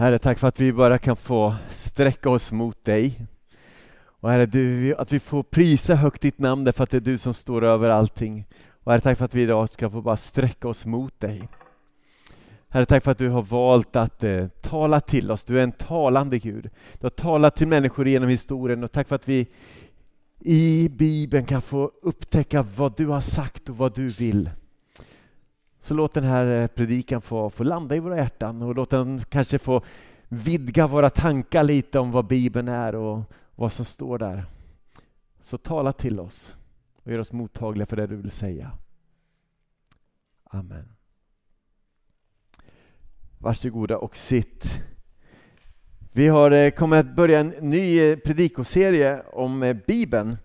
Herre, tack för att vi bara kan få sträcka oss mot dig. Och Herre, du, att vi får prisa högt ditt namn därför att det är du som står över allting. Och Herre, tack för att vi idag ska få bara sträcka oss mot dig. Herre, tack för att du har valt att eh, tala till oss. Du är en talande Gud. Du har talat till människor genom historien och tack för att vi i Bibeln kan få upptäcka vad du har sagt och vad du vill. Så låt den här eh, predikan få, få landa i våra hjärtan och låt den kanske få vidga våra tankar lite om vad Bibeln är och vad som står där. Så tala till oss och gör oss mottagliga för det du vill säga. Amen. Varsågoda och sitt. Vi har eh, kommit att börja en ny eh, predikoserie om Bibeln.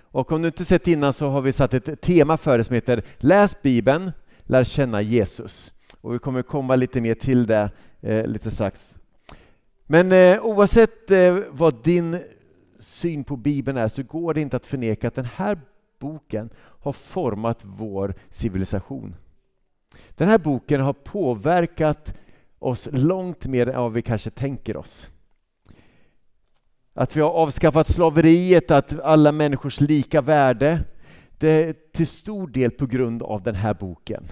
Och om du inte sett innan så har vi satt ett tema för det som heter Läs Bibeln, lär känna Jesus. Och vi kommer komma lite mer till det eh, lite strax. Men eh, oavsett eh, vad din syn på Bibeln är så går det inte att förneka att den här boken har format vår civilisation. Den här boken har påverkat oss långt mer än vad vi kanske tänker oss. Att vi har avskaffat slaveriet, att alla människors lika värde, det är till stor del på grund av den här boken.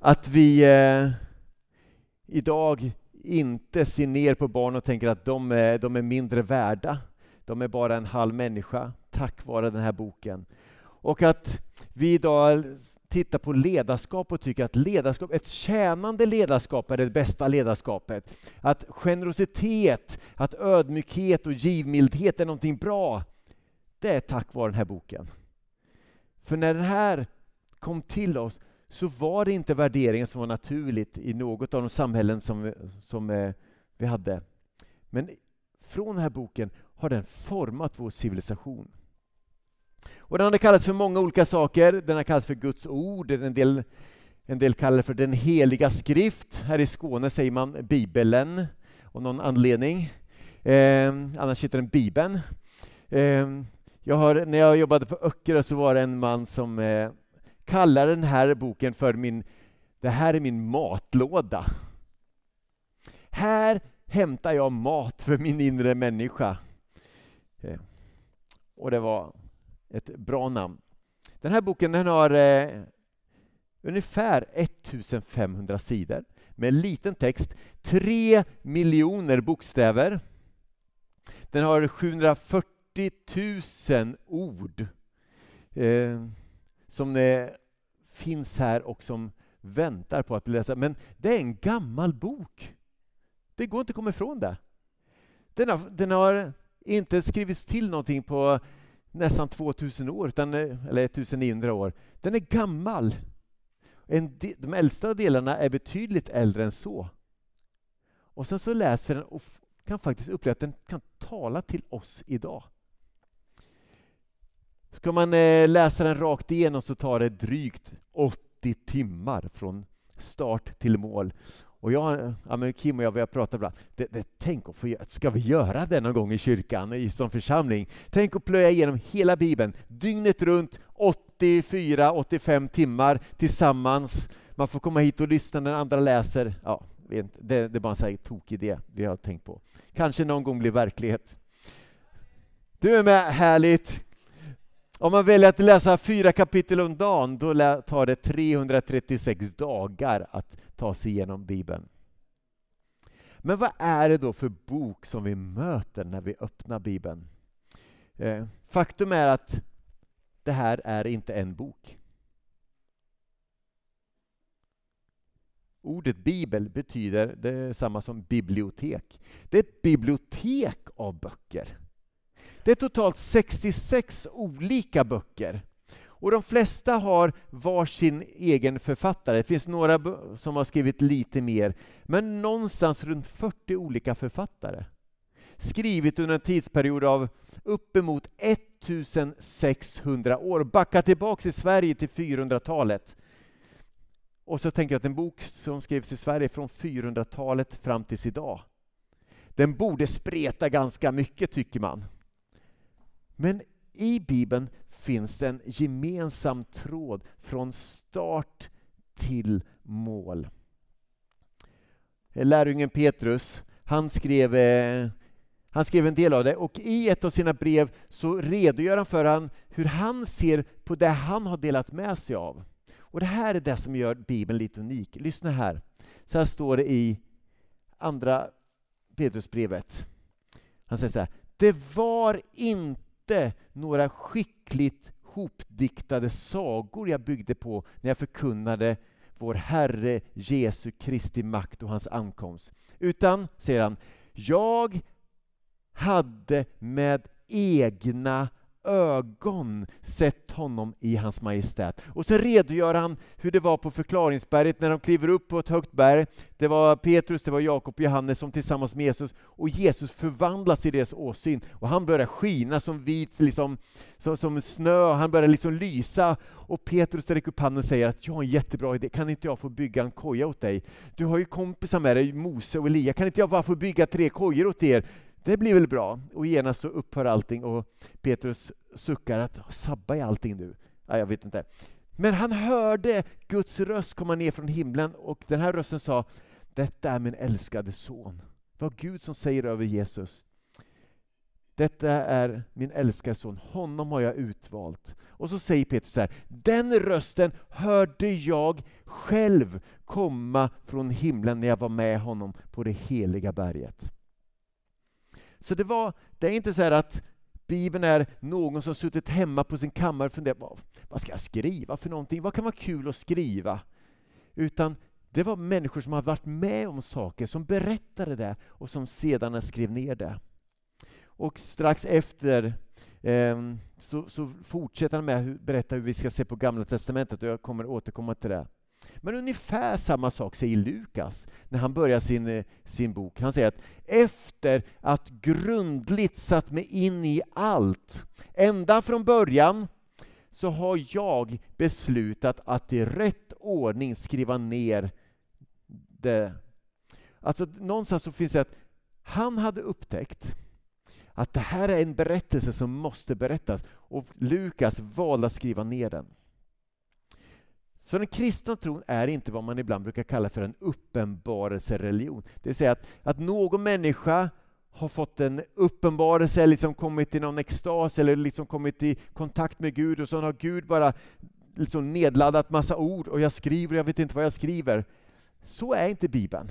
Att vi eh, idag inte ser ner på barn och tänker att de är, de är mindre värda. De är bara en halv människa, tack vare den här boken. Och att vi idag tittar på ledarskap och tycker att ledarskap, ett tjänande ledarskap är det bästa ledarskapet. Att generositet, att ödmjukhet och givmildhet är någonting bra. Det är tack vare den här boken. För när den här kom till oss så var det inte värderingen som var naturligt i något av de samhällen som, som eh, vi hade. Men från den här boken har den format vår civilisation. Och den har kallats för många olika saker. Den har kallats för Guds ord, en del, en del kallar det för den heliga skrift. Här i Skåne säger man Bibeln av någon anledning. Eh, annars heter den Bibeln. Eh, jag har, när jag jobbade på Öckerö så var det en man som eh, kallar den här boken för min, det här är min matlåda. Här hämtar jag mat för min inre människa. Eh, och det var ett bra namn. Den här boken den har eh, ungefär 1500 sidor med liten text, tre miljoner bokstäver. Den har 740 000 ord eh, som eh, finns här och som väntar på att bli lästa. Men det är en gammal bok. Det går inte att komma ifrån det. Den har, den har inte skrivits till någonting på nästan 2000 år, utan, eh, eller 1900 år. Den är gammal. En de äldsta delarna är betydligt äldre än så. Och sen så läser vi den och kan faktiskt uppleva att den kan tala till oss idag. Ska man eh, läsa den rakt igenom så tar det drygt 80 timmar från start till mål. Och jag, ja, men Kim och jag har pratat ibland, det, det, tänk att få, ska vi göra det någon gång i kyrkan, i, som församling? Tänk att plöja igenom hela Bibeln, dygnet runt, 84-85 timmar tillsammans. Man får komma hit och lyssna när andra läser. Ja, det, det är bara en tokig idé vi har tänkt på. Kanske någon gång blir verklighet. Du är med, härligt! Om man väljer att läsa fyra kapitel om dagen, då tar det 336 dagar att ta sig igenom Bibeln. Men vad är det då för bok som vi möter när vi öppnar Bibeln? Eh, faktum är att det här är inte en bok. Ordet bibel betyder detsamma som bibliotek. Det är ett bibliotek av böcker. Det är totalt 66 olika böcker. Och de flesta har var sin egen författare. Det finns några som har skrivit lite mer, men någonstans runt 40 olika författare. Skrivit under en tidsperiod av uppemot 1600 år. Backa tillbaka i Sverige till 400-talet. Och så tänker jag att en bok som skrevs i Sverige från 400-talet fram tills idag, den borde spreta ganska mycket tycker man. Men i Bibeln finns det en gemensam tråd från start till mål. lärjungen Petrus, han skrev, eh, han skrev en del av det och i ett av sina brev så redogör han för han, hur han ser på det han har delat med sig av. Och Det här är det som gör Bibeln lite unik. Lyssna här. Så här står det i andra Petrusbrevet. Han säger så här. Det var inte inte några skickligt hopdiktade sagor jag byggde på när jag förkunnade vår Herre Jesu Kristi makt och hans ankomst. Utan, säger han, jag hade med egna ögon sett honom i hans majestät. Och så redogör han hur det var på förklaringsberget när de kliver upp på ett högt berg. Det var Petrus, det var Jakob och Johannes som tillsammans med Jesus, och Jesus förvandlas i deras åsyn och han börjar skina som vit, liksom, som, som snö, han börjar liksom lysa. Och Petrus räcker upp handen och säger att jag har en jättebra idé, kan inte jag få bygga en koja åt dig? Du har ju kompisar med dig, Mose och Elia, kan inte jag bara få bygga tre kojor åt er? Det blir väl bra. Och genast så upphör allting och Petrus suckar att sabba i allting nu. Ja, jag vet inte. Men han hörde Guds röst komma ner från himlen och den här rösten sa Detta är min älskade son. Det var Gud som säger över Jesus. Detta är min älskade son, honom har jag utvalt. Och så säger Petrus så här, den rösten hörde jag själv komma från himlen när jag var med honom på det heliga berget. Så det, var, det är inte så att Bibeln är någon som suttit hemma på sin kammare och funderat vad, vad ska jag skriva för någonting? Vad kan vara kul att skriva? Utan det var människor som hade varit med om saker, som berättade det och som sedan skrev ner det. Och strax efter eh, så, så, fortsätter han med att berätta hur vi ska se på Gamla Testamentet och jag kommer återkomma till det. Men ungefär samma sak säger Lukas när han börjar sin, eh, sin bok. Han säger att efter att grundligt satt mig in i allt, ända från början, så har jag beslutat att i rätt ordning skriva ner det. Alltså någonstans så finns det att han hade upptäckt att det här är en berättelse som måste berättas och Lukas valde att skriva ner den. Så den kristna tron är inte vad man ibland brukar kalla för en uppenbarelsereligion. Det vill säga att, att någon människa har fått en uppenbarelse, liksom kommit i någon extas eller liksom kommit i kontakt med Gud och så har Gud bara liksom nedladdat massa ord och jag skriver och jag vet inte vad jag skriver. Så är inte Bibeln.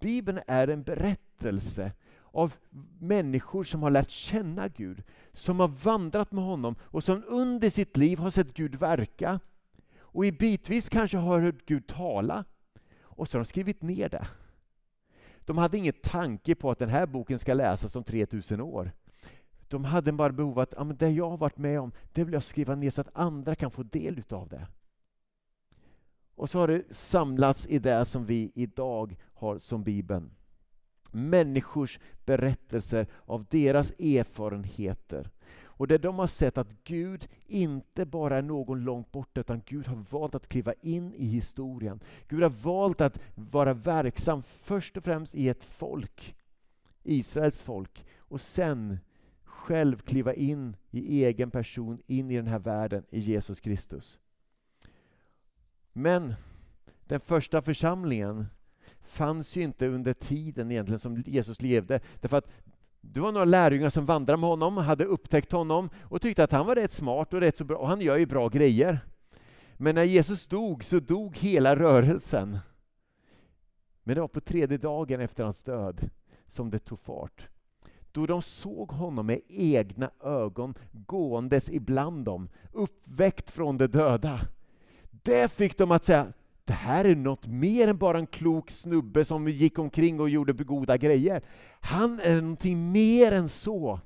Bibeln är en berättelse av människor som har lärt känna Gud, som har vandrat med honom och som under sitt liv har sett Gud verka och i bitvis kanske har hört Gud tala och så har de skrivit ner det. De hade ingen tanke på att den här boken ska läsas om 3000 år. De hade bara behov av att ja, men det jag har varit med om, det vill jag skriva ner så att andra kan få del utav det. Och så har det samlats i det som vi idag har som Bibeln. Människors berättelser av deras erfarenheter och där de har sett att Gud inte bara är någon långt borta, utan Gud har valt att kliva in i historien. Gud har valt att vara verksam först och främst i ett folk, Israels folk, och sen själv kliva in i egen person, in i den här världen, i Jesus Kristus. Men den första församlingen fanns ju inte under tiden egentligen som Jesus levde. Därför att det var några lärjungar som vandrade med honom, hade upptäckt honom och tyckte att han var rätt smart och rätt så bra, och han gör ju bra grejer. Men när Jesus dog så dog hela rörelsen. Men det var på tredje dagen efter hans död som det tog fart. Då de såg honom med egna ögon gåendes ibland dem, uppväckt från de döda. Det fick dem att säga, det här är något mer än bara en klok snubbe som gick omkring och gjorde goda grejer. Han är någonting mer än så.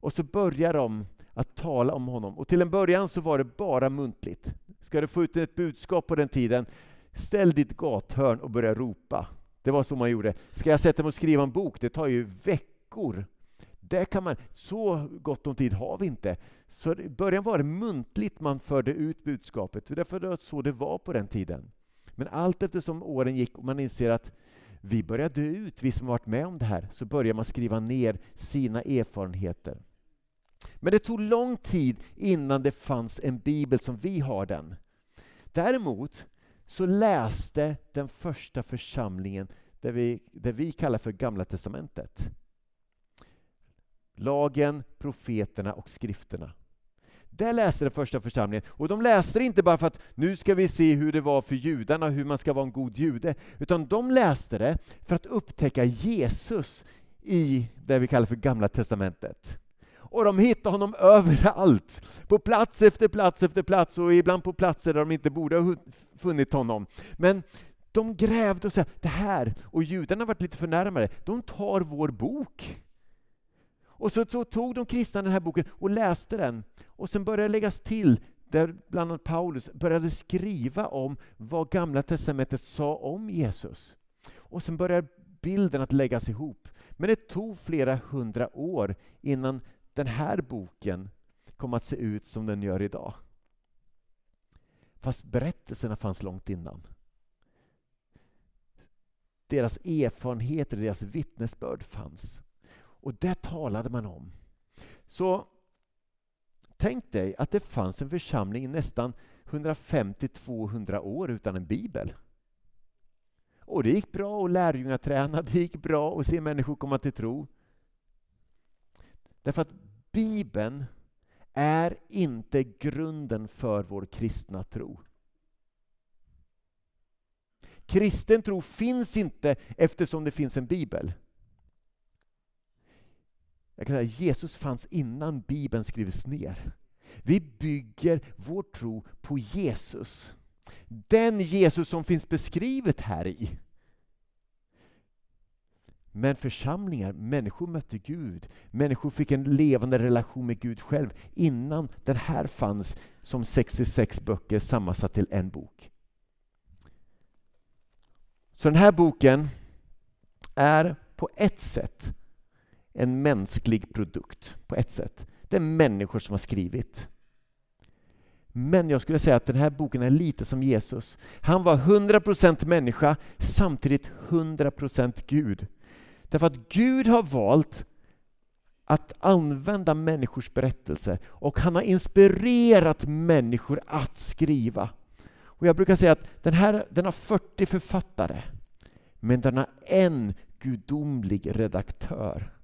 Och så börjar de att tala om honom. Och till en början så var det bara muntligt. Ska du få ut ett budskap på den tiden, ställ ditt gathörn och börja ropa. Det var så man gjorde. Ska jag sätta mig och skriva en bok, det tar ju veckor. Där kan man, så gott om tid har vi inte. Så i början var det muntligt man förde ut budskapet, därför det var så det var på den tiden. Men allt eftersom åren gick och man inser att vi börjar dö ut, vi som varit med om det här, så börjar man skriva ner sina erfarenheter. Men det tog lång tid innan det fanns en bibel som vi har den. Däremot så läste den första församlingen det vi, det vi kallar för Gamla Testamentet. Lagen, profeterna och skrifterna. Där läste den första församlingen, och de läste det inte bara för att nu ska vi se hur det var för judarna, hur man ska vara en god jude, utan de läste det för att upptäcka Jesus i det vi kallar för Gamla Testamentet. Och de hittade honom överallt, på plats efter plats efter plats och ibland på platser där de inte borde ha funnit honom. Men de grävde och sa det här, och judarna varit lite förnärmade, de tar vår bok. Och så, så, tog de kristna den här boken och läste den, och sen började det läggas till där bland annat Paulus började skriva om vad Gamla Testamentet sa om Jesus. Och sen började bilden att läggas ihop. Men det tog flera hundra år innan den här boken kom att se ut som den gör idag. Fast berättelserna fanns långt innan. Deras erfarenheter, deras vittnesbörd fanns. Och det talade man om. Så tänk dig att det fanns en församling i nästan 150-200 år utan en bibel. Och det gick bra att lärjungaträna, det gick bra att se människor komma till tro. Därför att Bibeln är inte grunden för vår kristna tro. Kristen tro finns inte eftersom det finns en bibel. Jag kan säga Jesus fanns innan Bibeln skrevs ner. Vi bygger vår tro på Jesus. Den Jesus som finns beskrivet här i. Men församlingar, människor mötte Gud. Människor fick en levande relation med Gud själv innan den här fanns som 66 böcker sammansatt till en bok. Så den här boken är på ett sätt en mänsklig produkt. På ett sätt. Det är människor som har skrivit. Men jag skulle säga att den här boken är lite som Jesus. Han var 100% människa, samtidigt 100% Gud. Därför att Gud har valt att använda människors berättelser och han har inspirerat människor att skriva. Och Jag brukar säga att den här den har 40 författare, men den har en gudomlig redaktör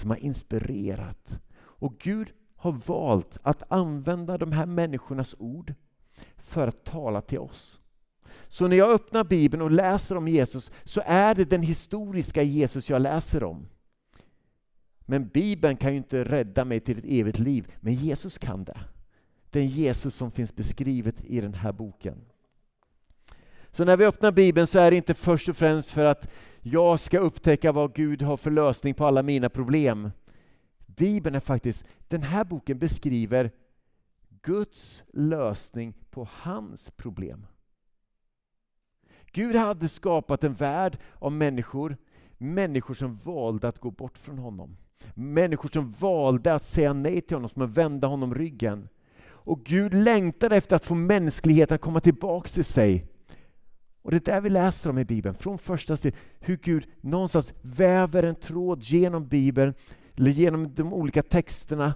som har inspirerat. Och Gud har valt att använda de här människornas ord för att tala till oss. Så när jag öppnar Bibeln och läser om Jesus så är det den historiska Jesus jag läser om. Men Bibeln kan ju inte rädda mig till ett evigt liv, men Jesus kan det. Den Jesus som finns beskrivet i den här boken. Så när vi öppnar Bibeln så är det inte först och främst för att jag ska upptäcka vad Gud har för lösning på alla mina problem. Bibeln är faktiskt, den här boken beskriver Guds lösning på hans problem. Gud hade skapat en värld av människor, människor som valde att gå bort från honom. Människor som valde att säga nej till honom, som att vända honom ryggen. Och Gud längtade efter att få mänskligheten att komma tillbaka till sig. Och det är där vi läser om i Bibeln, från första steg, hur Gud någonstans väver en tråd genom Bibeln, eller genom de olika texterna,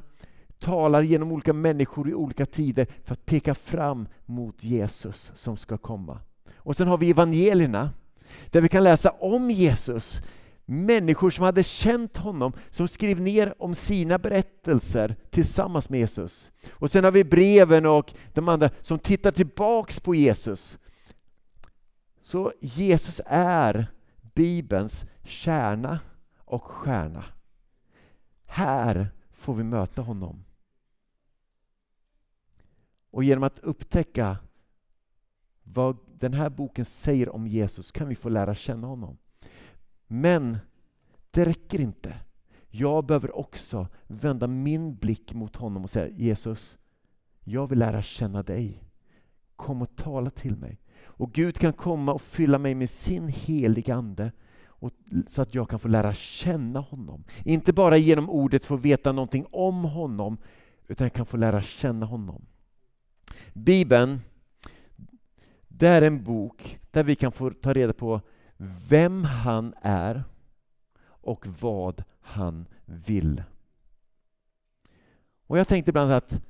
talar genom olika människor i olika tider för att peka fram mot Jesus som ska komma. Och sen har vi evangelierna, där vi kan läsa om Jesus. Människor som hade känt honom, som skrev ner om sina berättelser tillsammans med Jesus. Och sen har vi breven och de andra som tittar tillbaks på Jesus. Så Jesus är Bibelns kärna och stjärna. Här får vi möta honom. Och genom att upptäcka vad den här boken säger om Jesus kan vi få lära känna honom. Men det räcker inte. Jag behöver också vända min blick mot honom och säga Jesus, jag vill lära känna dig. Kom och tala till mig. Och Gud kan komma och fylla mig med sin heliga Ande och, så att jag kan få lära känna honom. Inte bara genom ordet få veta någonting om honom, utan jag kan få lära känna honom. Bibeln det är en bok där vi kan få ta reda på vem han är och vad han vill. Och Jag tänkte ibland att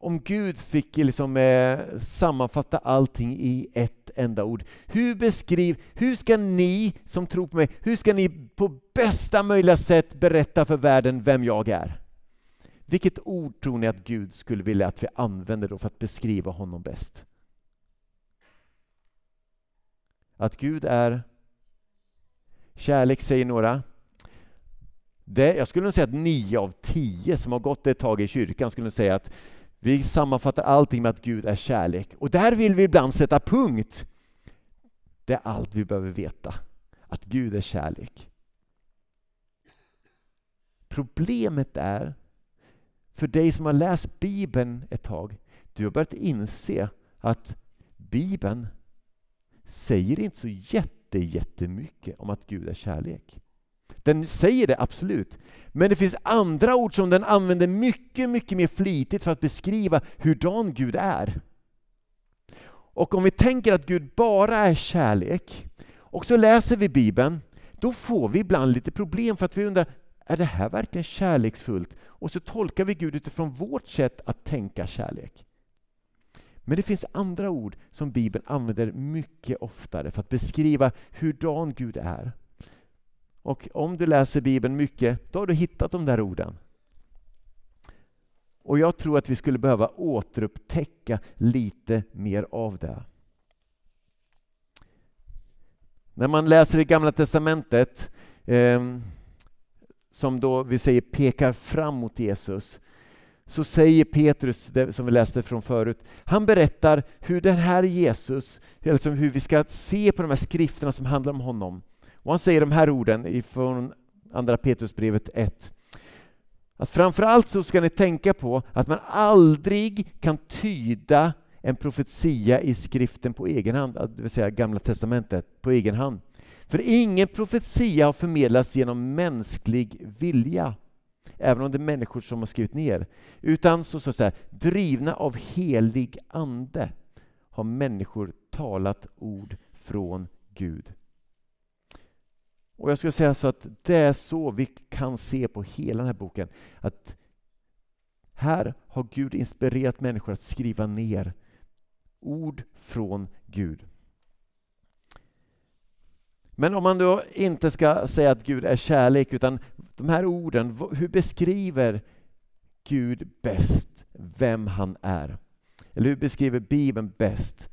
om Gud fick liksom, eh, sammanfatta allting i ett enda ord. Hur, beskriv, hur ska ni som tror på mig, hur ska ni på bästa möjliga sätt berätta för världen vem jag är? Vilket ord tror ni att Gud skulle vilja att vi använder då för att beskriva honom bäst? Att Gud är kärlek, säger några. Det, jag skulle nog säga att nio av tio som har gått ett tag i kyrkan skulle nog säga att vi sammanfattar allting med att Gud är kärlek. Och där vill vi ibland sätta punkt. Det är allt vi behöver veta. Att Gud är kärlek. Problemet är, för dig som har läst Bibeln ett tag, du har börjat inse att Bibeln säger inte så jätte, jättemycket om att Gud är kärlek. Den säger det absolut, men det finns andra ord som den använder mycket, mycket mer flitigt för att beskriva hurdan Gud är. Och om vi tänker att Gud bara är kärlek, och så läser vi Bibeln, då får vi ibland lite problem för att vi undrar, är det här verkligen kärleksfullt? Och så tolkar vi Gud utifrån vårt sätt att tänka kärlek. Men det finns andra ord som Bibeln använder mycket oftare för att beskriva hurdan Gud är. Och om du läser Bibeln mycket, då har du hittat de där orden. Och jag tror att vi skulle behöva återupptäcka lite mer av det. När man läser i Gamla Testamentet, eh, som då vi säger pekar fram mot Jesus, så säger Petrus, som vi läste från förut, han berättar hur den här Jesus, alltså hur vi ska se på de här skrifterna som handlar om honom. Och han säger de här orden från Andra Petrusbrevet 1. Att framförallt så ska ni tänka på att man aldrig kan tyda en profetia i skriften på egen hand, det vill säga Gamla Testamentet, på egen hand. För ingen profetia har förmedlats genom mänsklig vilja, även om det är människor som har skrivit ner. Utan så, så, så här, drivna av helig ande har människor talat ord från Gud. Och jag skulle säga så att det är så vi kan se på hela den här boken. Att här har Gud inspirerat människor att skriva ner ord från Gud. Men om man då inte ska säga att Gud är kärlek, utan de här orden, hur beskriver Gud bäst vem han är? Eller hur beskriver Bibeln bäst?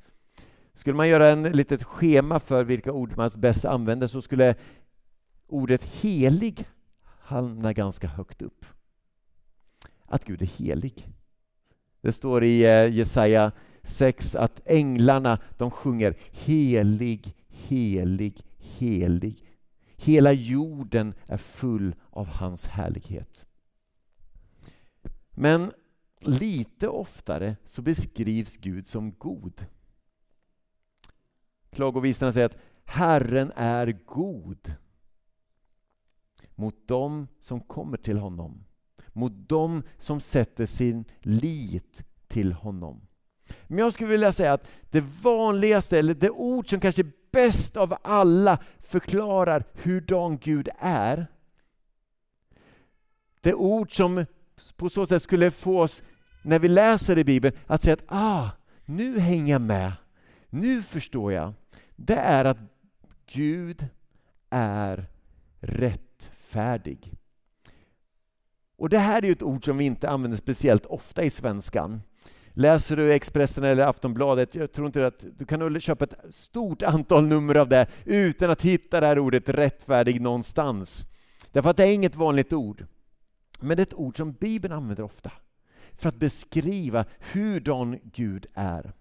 Skulle man göra en litet schema för vilka ord man bäst använder så skulle ordet helig hamnar ganska högt upp. Att Gud är helig. Det står i eh, Jesaja 6 att änglarna de sjunger helig, helig, helig. Hela jorden är full av hans härlighet. Men lite oftare så beskrivs Gud som god. Klagovisarna säger att Herren är god mot dem som kommer till honom, mot dem som sätter sin lit till honom. Men jag skulle vilja säga att det vanligaste, eller det ord som kanske bäst av alla förklarar hurdan Gud är, det ord som på så sätt skulle få oss, när vi läser i Bibeln, att säga att ah, nu hänger jag med, nu förstår jag. Det är att Gud är rätt rättfärdig. Och det här är ett ord som vi inte använder speciellt ofta i svenskan. Läser du Expressen eller Aftonbladet, jag tror inte att du kan köpa ett stort antal nummer av det utan att hitta det här ordet rättfärdig någonstans. Därför att det är inget vanligt ord. Men det är ett ord som Bibeln använder ofta för att beskriva hurdan Gud är.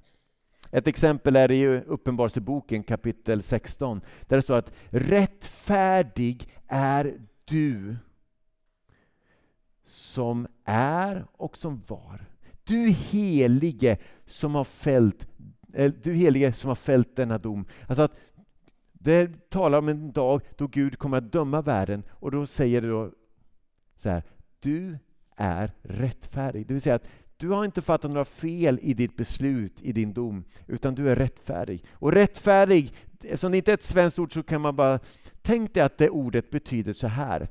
Ett exempel är i Uppenbarelseboken kapitel 16 där det står att rättfärdig är du som är och som var. Du helige som har fällt, eh, du helige som har fällt denna dom. Alltså att det talar om en dag då Gud kommer att döma världen och då säger det då så här, du är rättfärdig. Det vill säga att du har inte fattat några fel i ditt beslut, i din dom, utan du är rättfärdig. Och rättfärdig, som det inte är ett svenskt ord så kan man bara Tänk dig att det ordet betyder så här,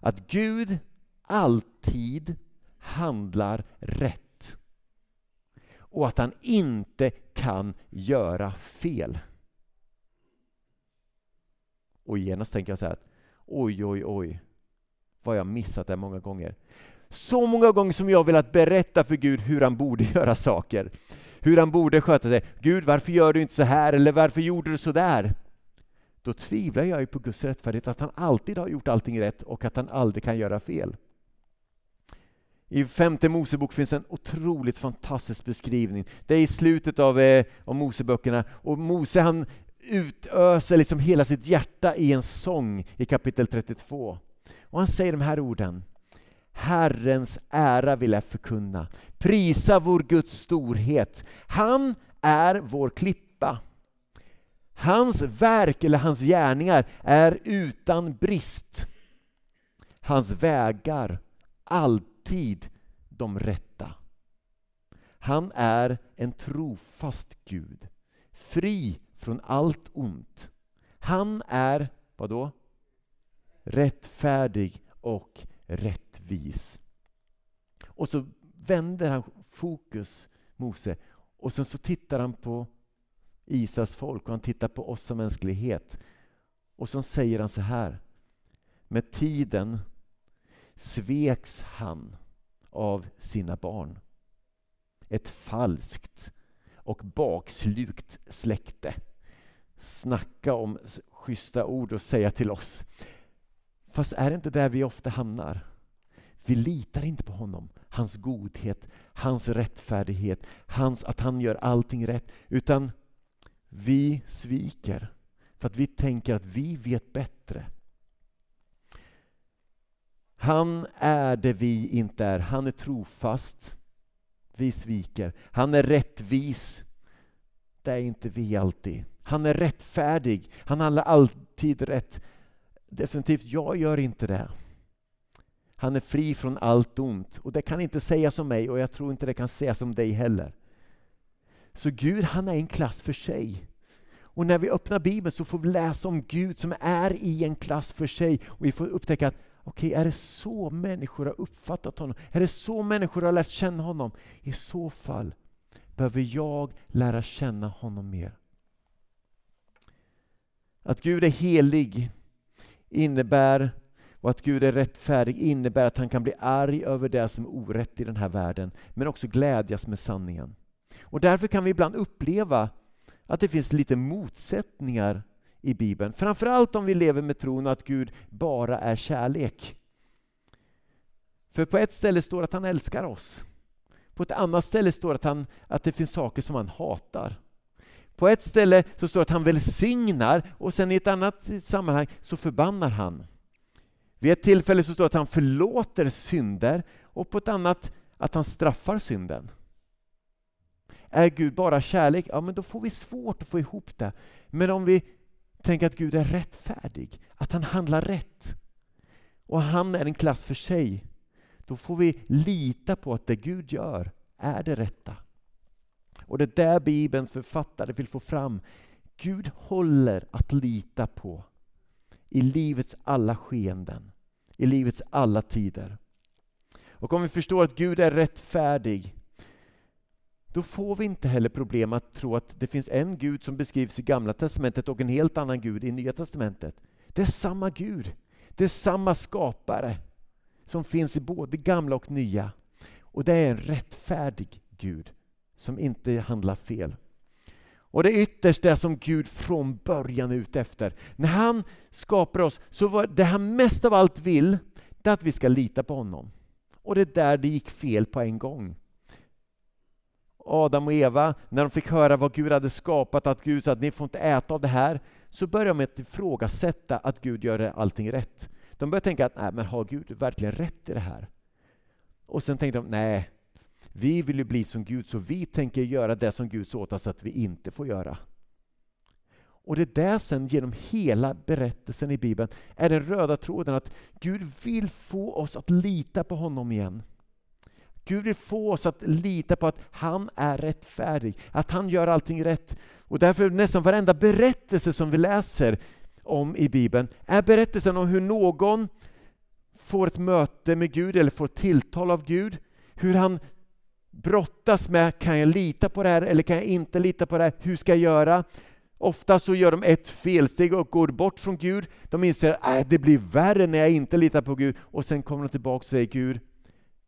att Gud alltid handlar rätt. och att han inte kan göra fel. Och genast tänker jag så här, oj, oj, oj, vad jag missat det många gånger. Så många gånger som jag velat berätta för Gud hur han borde göra saker. Hur han borde sköta sig. Gud, varför gör du inte så här? Eller varför gjorde du så där? Då tvivlar jag ju på Guds rättfärdighet, att han alltid har gjort allting rätt och att han aldrig kan göra fel. I femte Mosebok finns en otroligt fantastisk beskrivning. Det är i slutet av, eh, av Moseböckerna och Mose han utöser liksom hela sitt hjärta i en sång i kapitel 32. Och han säger de här orden. Herrens ära vill jag förkunna. Prisa vår Guds storhet. Han är vår klippa. Hans verk eller hans gärningar är utan brist. Hans vägar alltid de rätta. Han är en trofast Gud, fri från allt ont. Han är, vadå? Rättfärdig och rättvis. Och så vänder han fokus, Mose, och sen så tittar han på Israels folk och han tittar på oss som mänsklighet. Och så säger han så här. Med tiden sveks han av sina barn. Ett falskt och bakslukt släkte. Snacka om schyssta ord och säga till oss. Fast är det inte där vi ofta hamnar? Vi litar inte på honom, hans godhet, hans rättfärdighet, hans, att han gör allting rätt. Utan vi sviker för att vi tänker att vi vet bättre. Han är det vi inte är. Han är trofast. Vi sviker. Han är rättvis. Det är inte vi alltid. Han är rättfärdig. Han handlar alltid rätt. Definitivt, jag gör inte det. Han är fri från allt ont och det kan inte sägas om mig och jag tror inte det kan sägas om dig heller. Så Gud han är en klass för sig. Och när vi öppnar Bibeln så får vi läsa om Gud som är i en klass för sig och vi får upptäcka att okej, okay, är det så människor har uppfattat honom? Är det så människor har lärt känna honom? I så fall behöver jag lära känna honom mer. Att Gud är helig innebär och att Gud är rättfärdig innebär att han kan bli arg över det som är orätt i den här världen, men också glädjas med sanningen. Och därför kan vi ibland uppleva att det finns lite motsättningar i Bibeln. Framförallt om vi lever med tron att Gud bara är kärlek. För på ett ställe står det att han älskar oss. På ett annat ställe står det att, han, att det finns saker som han hatar. På ett ställe så står det att han välsignar och sen i ett annat sammanhang så förbannar han. Vid ett tillfälle så står det att han förlåter synder och på ett annat att han straffar synden. Är Gud bara kärlek? Ja, men då får vi svårt att få ihop det. Men om vi tänker att Gud är rättfärdig, att han handlar rätt och han är en klass för sig, då får vi lita på att det Gud gör är det rätta. Och det är där Bibelns författare vill få fram. Gud håller att lita på i livets alla skeenden, i livets alla tider. Och om vi förstår att Gud är rättfärdig, då får vi inte heller problem att tro att det finns en Gud som beskrivs i Gamla Testamentet och en helt annan Gud i Nya Testamentet. Det är samma Gud, det är samma skapare som finns i både Gamla och Nya. Och det är en rättfärdig Gud som inte handlar fel. Och det är ytterst det som Gud från början är ute efter. När han skapar oss, så var det han mest av allt vill, det är att vi ska lita på honom. Och det är där det gick fel på en gång. Adam och Eva, när de fick höra vad Gud hade skapat, att Gud sa att ni får inte äta av det här, så började de med att ifrågasätta att Gud gör allting rätt. De började tänka att nej, men har Gud verkligen rätt i det här? Och sen tänkte de, nej, vi vill ju bli som Gud, så vi tänker göra det som Gud sa åt oss att vi inte får göra. Och det är där sen genom hela berättelsen i Bibeln är den röda tråden att Gud vill få oss att lita på honom igen. Gud vill få oss att lita på att han är rättfärdig, att han gör allting rätt. Och därför är nästan varenda berättelse som vi läser om i Bibeln är berättelsen om hur någon får ett möte med Gud eller får tilltal av Gud, hur han brottas med, kan jag lita på det här eller kan jag inte lita på det här? Hur ska jag göra? Ofta så gör de ett felsteg och går bort från Gud. De inser att äh, det blir värre när jag inte litar på Gud. Och sen kommer de tillbaka och säger Gud,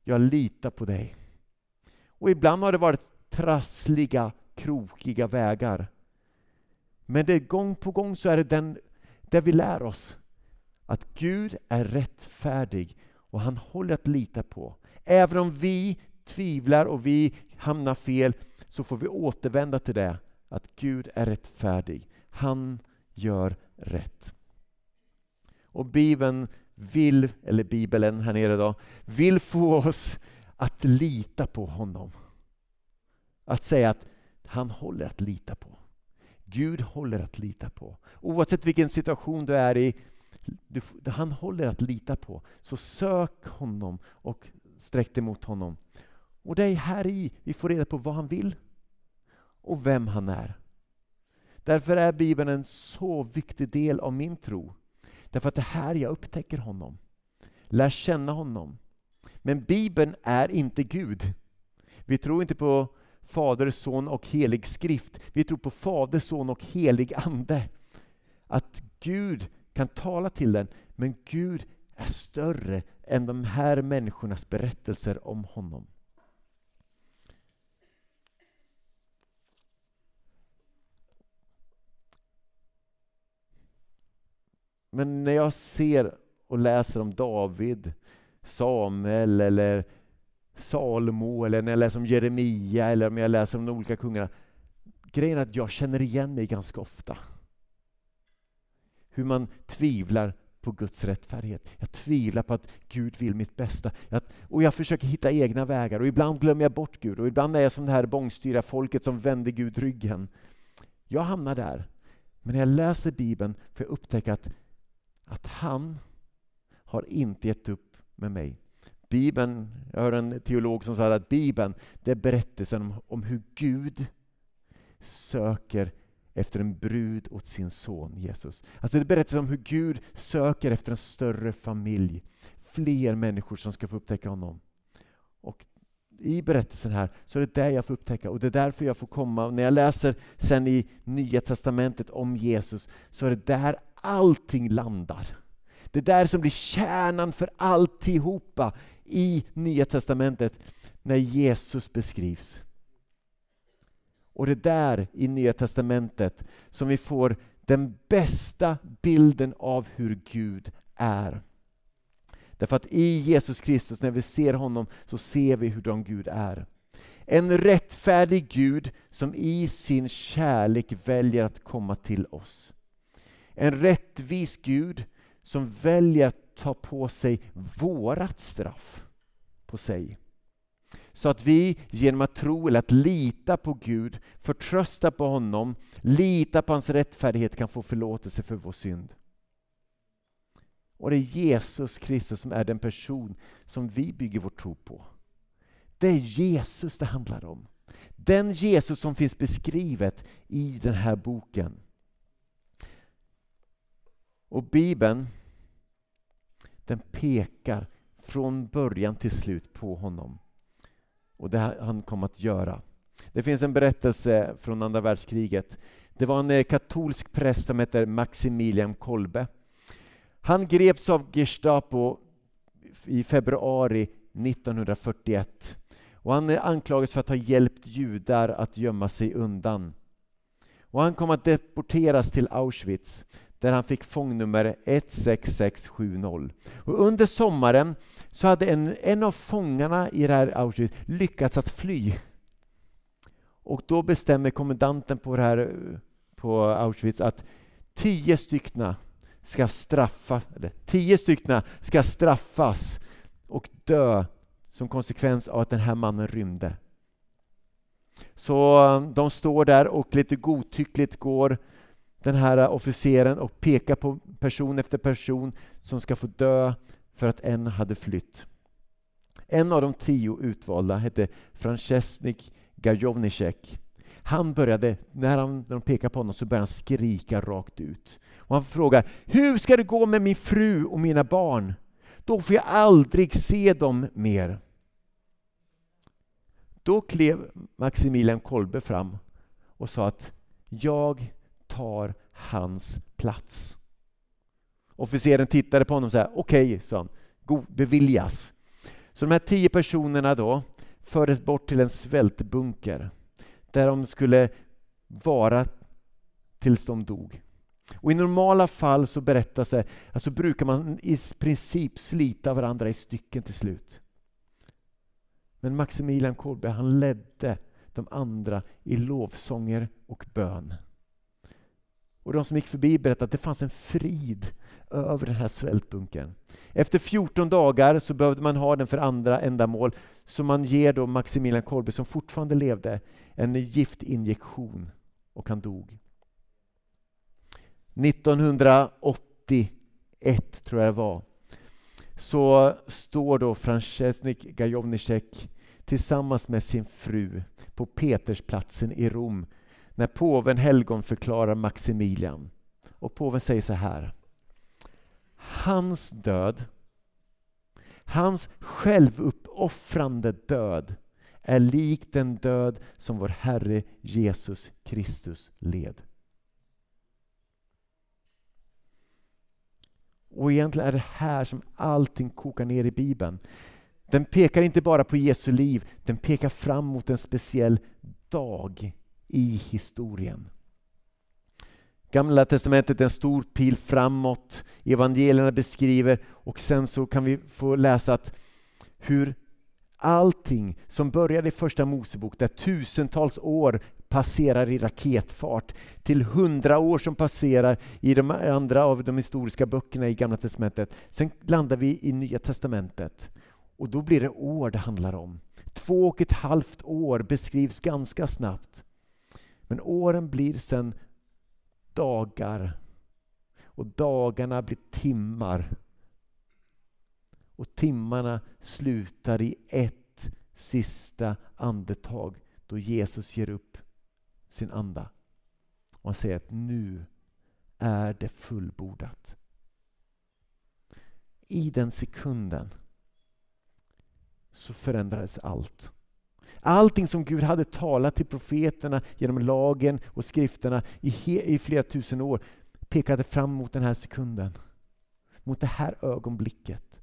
jag litar på dig. Och ibland har det varit trassliga, krokiga vägar. Men det, gång på gång så är det den där vi lär oss att Gud är rättfärdig och han håller att lita på. Även om vi tvivlar och vi hamnar fel så får vi återvända till det att Gud är rättfärdig. Han gör rätt. Och Bibeln vill, eller Bibeln här nere då, vill få oss att lita på honom. Att säga att han håller att lita på. Gud håller att lita på. Oavsett vilken situation du är i, du, han håller att lita på. Så sök honom och sträck dig mot honom. Och det är här i vi får reda på vad han vill och vem han är. Därför är Bibeln en så viktig del av min tro. Därför att det är här jag upptäcker honom, lär känna honom. Men Bibeln är inte Gud. Vi tror inte på Fader, Son och helig skrift. Vi tror på Fader, Son och helig Ande. Att Gud kan tala till den, men Gud är större än de här människornas berättelser om honom. Men när jag ser och läser om David, Samuel eller Salomo eller när jag läser om Jeremia eller om jag läser om de olika kungarna. Grejen är att jag känner igen mig ganska ofta. Hur man tvivlar på Guds rättfärdighet. Jag tvivlar på att Gud vill mitt bästa. Jag, och jag försöker hitta egna vägar och ibland glömmer jag bort Gud och ibland är jag som det här bångstyriga folket som vänder Gud ryggen. Jag hamnar där. Men när jag läser Bibeln får jag upptäcka att att han har inte gett upp med mig. Bibeln, jag hörde en teolog som sa att Bibeln det är berättelsen om, om hur Gud söker efter en brud åt sin son Jesus. Alltså det är berättelsen om hur Gud söker efter en större familj. Fler människor som ska få upptäcka honom. Och i berättelsen här så är det där jag får upptäcka och det är därför jag får komma. När jag läser sen i Nya Testamentet om Jesus så är det där allting landar. Det där som blir kärnan för alltihopa i Nya Testamentet när Jesus beskrivs. Och det där i Nya Testamentet som vi får den bästa bilden av hur Gud är. Därför att i Jesus Kristus, när vi ser honom, så ser vi hur Gud är. En rättfärdig Gud som i sin kärlek väljer att komma till oss. En rättvis Gud som väljer att ta på sig vårat straff på sig. Så att vi genom att tro eller att lita på Gud, förtrösta på honom, lita på hans rättfärdighet kan få förlåtelse för vår synd. Och det är Jesus Kristus som är den person som vi bygger vår tro på. Det är Jesus det handlar om. Den Jesus som finns beskrivet i den här boken. Och Bibeln, den pekar från början till slut på honom. Och det han kom att göra. Det finns en berättelse från andra världskriget. Det var en eh, katolsk präst som heter Maximilian Kolbe. Han greps av Gestapo i februari 1941 och han eh, anklagades för att ha hjälpt judar att gömma sig undan. Och han kom att deporteras till Auschwitz där han fick fångnummer 16670. Och under sommaren så hade en, en av fångarna i det här Auschwitz lyckats att fly. Och då bestämmer kommendanten på, det här, på Auschwitz att tio stycken ska straffas, eller tio stycken ska straffas och dö som konsekvens av att den här mannen rymde. Så de står där och lite godtyckligt går den här officeren och pekar på person efter person som ska få dö för att en hade flytt. En av de tio utvalda hette Francesnik Gajovnicek. Han började, när, han, när de pekade på honom så började han skrika rakt ut. Och han frågar, hur ska det gå med min fru och mina barn? Då får jag aldrig se dem mer. Då klev Maximilian Kolbe fram och sa att jag tar hans plats. Officeren tittade på honom och sa okej, okay, sa han, God, beviljas. Så de här tio personerna då fördes bort till en svältbunker där de skulle vara tills de dog. Och I normala fall så berättas det, alltså brukar man i princip slita varandra i stycken till slut. Men Maximilian Kolbe han ledde de andra i lovsånger och bön. Och de som gick förbi berättade att det fanns en frid över den här svältbunkern. Efter 14 dagar så behövde man ha den för andra ändamål, så man ger då Maximilian Kolbe, som fortfarande levde, en giftinjektion och han dog. 1981, tror jag det var, så står då Francesnik Gajovnicek tillsammans med sin fru på Petersplatsen i Rom när påven helgon förklarar Maximilian. Och påven säger så här. Hans död, hans självuppoffrande död är lik den död som vår Herre Jesus Kristus led. Och egentligen är det här som allting kokar ner i Bibeln. Den pekar inte bara på Jesu liv, den pekar fram mot en speciell dag i historien. Gamla testamentet är en stor pil framåt, evangelierna beskriver och sen så kan vi få läsa att hur allting som började i första Mosebok, där tusentals år passerar i raketfart, till hundra år som passerar i de andra av de historiska böckerna i Gamla testamentet. Sen landar vi i Nya testamentet och då blir det år det handlar om. Två och ett halvt år beskrivs ganska snabbt. Men åren blir sen dagar och dagarna blir timmar. Och timmarna slutar i ett sista andetag då Jesus ger upp sin anda. Och han säger att nu är det fullbordat. I den sekunden så förändrades allt. Allting som Gud hade talat till profeterna genom lagen och skrifterna i, i flera tusen år pekade fram mot den här sekunden. Mot det här ögonblicket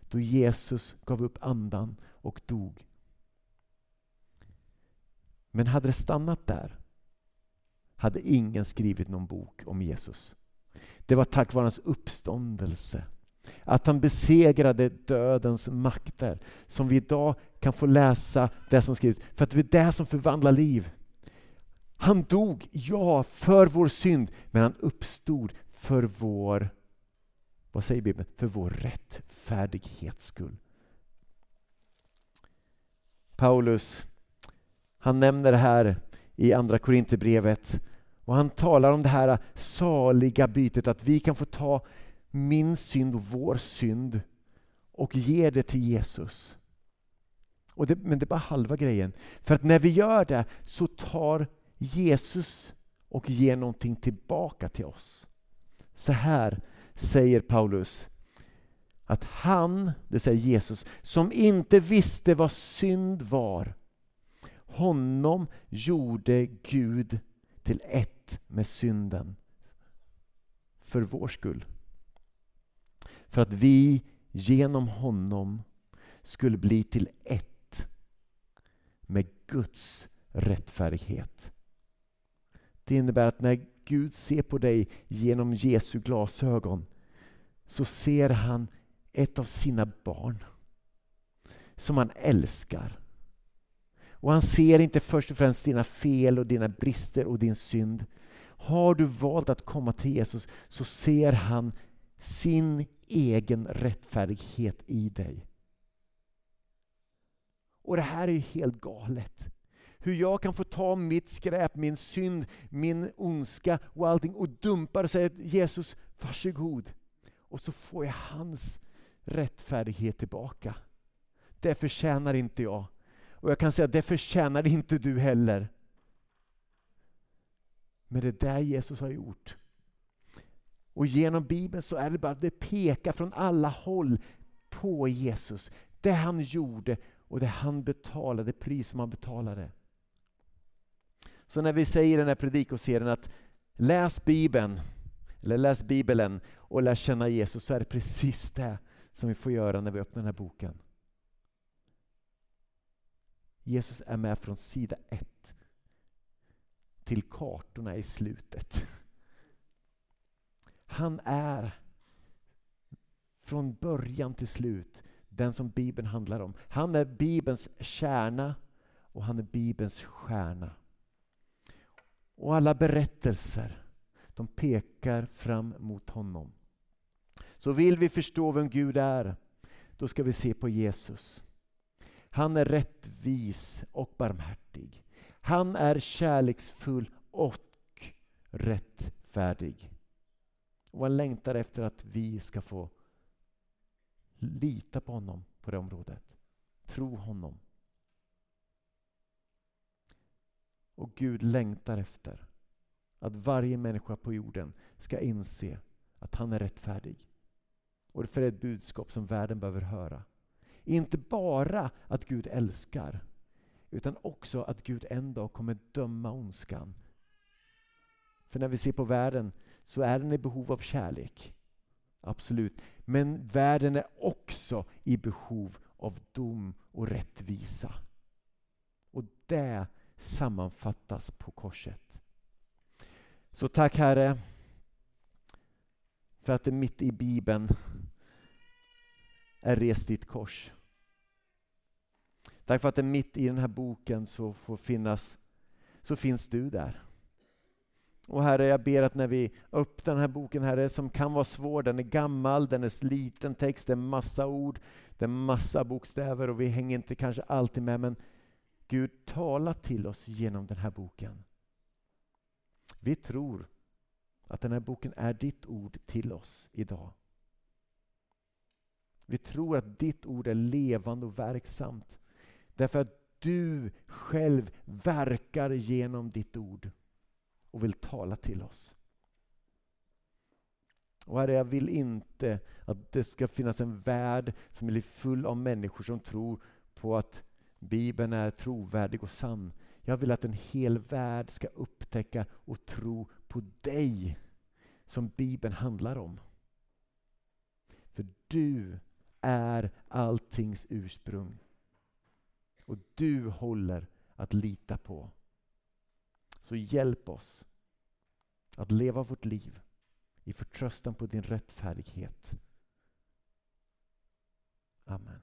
då Jesus gav upp andan och dog. Men hade det stannat där hade ingen skrivit någon bok om Jesus. Det var tack vare hans uppståndelse att han besegrade dödens makter. Som vi idag kan få läsa det som skrivs, För att det är det som förvandlar liv. Han dog, ja, för vår synd. Men han uppstod för vår, vad säger Bibeln? För vår rättfärdighets skull. Paulus, han nämner det här i Andra Korinthierbrevet. Och han talar om det här saliga bytet, att vi kan få ta min synd och vår synd och ge det till Jesus. Och det, men det är bara halva grejen. För att när vi gör det så tar Jesus och ger någonting tillbaka till oss. Så här säger Paulus att han, det säger Jesus, som inte visste vad synd var, honom gjorde Gud till ett med synden för vår skull. För att vi genom honom skulle bli till ett med Guds rättfärdighet. Det innebär att när Gud ser på dig genom Jesu glasögon så ser han ett av sina barn som han älskar. Och han ser inte först och främst dina fel och dina brister och din synd. Har du valt att komma till Jesus så ser han sin egen rättfärdighet i dig. Och det här är ju helt galet. Hur jag kan få ta mitt skräp, min synd, min ondska och allting och dumpa och säga Jesus, varsågod. Och så får jag hans rättfärdighet tillbaka. Det förtjänar inte jag. Och jag kan säga, det förtjänar inte du heller. Men det är det Jesus har gjort. Och genom Bibeln så är det bara, det pekar från alla håll på Jesus. Det han gjorde och det han betalade, det pris som han betalade. Så när vi säger i den här predikoserien att läs Bibeln, eller läs Bibeln och lär känna Jesus så är det precis det som vi får göra när vi öppnar den här boken. Jesus är med från sida ett till kartorna i slutet. Han är från början till slut den som Bibeln handlar om. Han är Bibelns kärna och han är Bibelns stjärna. Och alla berättelser de pekar fram mot honom. Så vill vi förstå vem Gud är, då ska vi se på Jesus. Han är rättvis och barmhärtig. Han är kärleksfull och rättfärdig. Och han längtar efter att vi ska få lita på honom på det området. Tro honom. Och Gud längtar efter att varje människa på jorden ska inse att han är rättfärdig. Och det är ett budskap som världen behöver höra. Inte bara att Gud älskar, utan också att Gud en dag kommer döma ondskan. För när vi ser på världen så är den i behov av kärlek. Absolut. Men världen är också i behov av dom och rättvisa. Och det sammanfattas på korset. Så tack Herre för att det mitt i Bibeln är rest ditt kors. Tack för att det mitt i den här boken så får finnas, så finns du där. Och Herre, jag ber att när vi öppnar den här boken, Herre, som kan vara svår, den är gammal, den är sliten text, det är massa ord, det är massa bokstäver och vi hänger inte kanske alltid med, men Gud, tala till oss genom den här boken. Vi tror att den här boken är ditt ord till oss idag. Vi tror att ditt ord är levande och verksamt. Därför att du själv verkar genom ditt ord och vill tala till oss. Och Herre, jag vill inte att det ska finnas en värld som är full av människor som tror på att Bibeln är trovärdig och sann. Jag vill att en hel värld ska upptäcka och tro på dig som Bibeln handlar om. För du är alltings ursprung. Och du håller att lita på. Så hjälp oss att leva vårt liv i förtröstan på din rättfärdighet. Amen.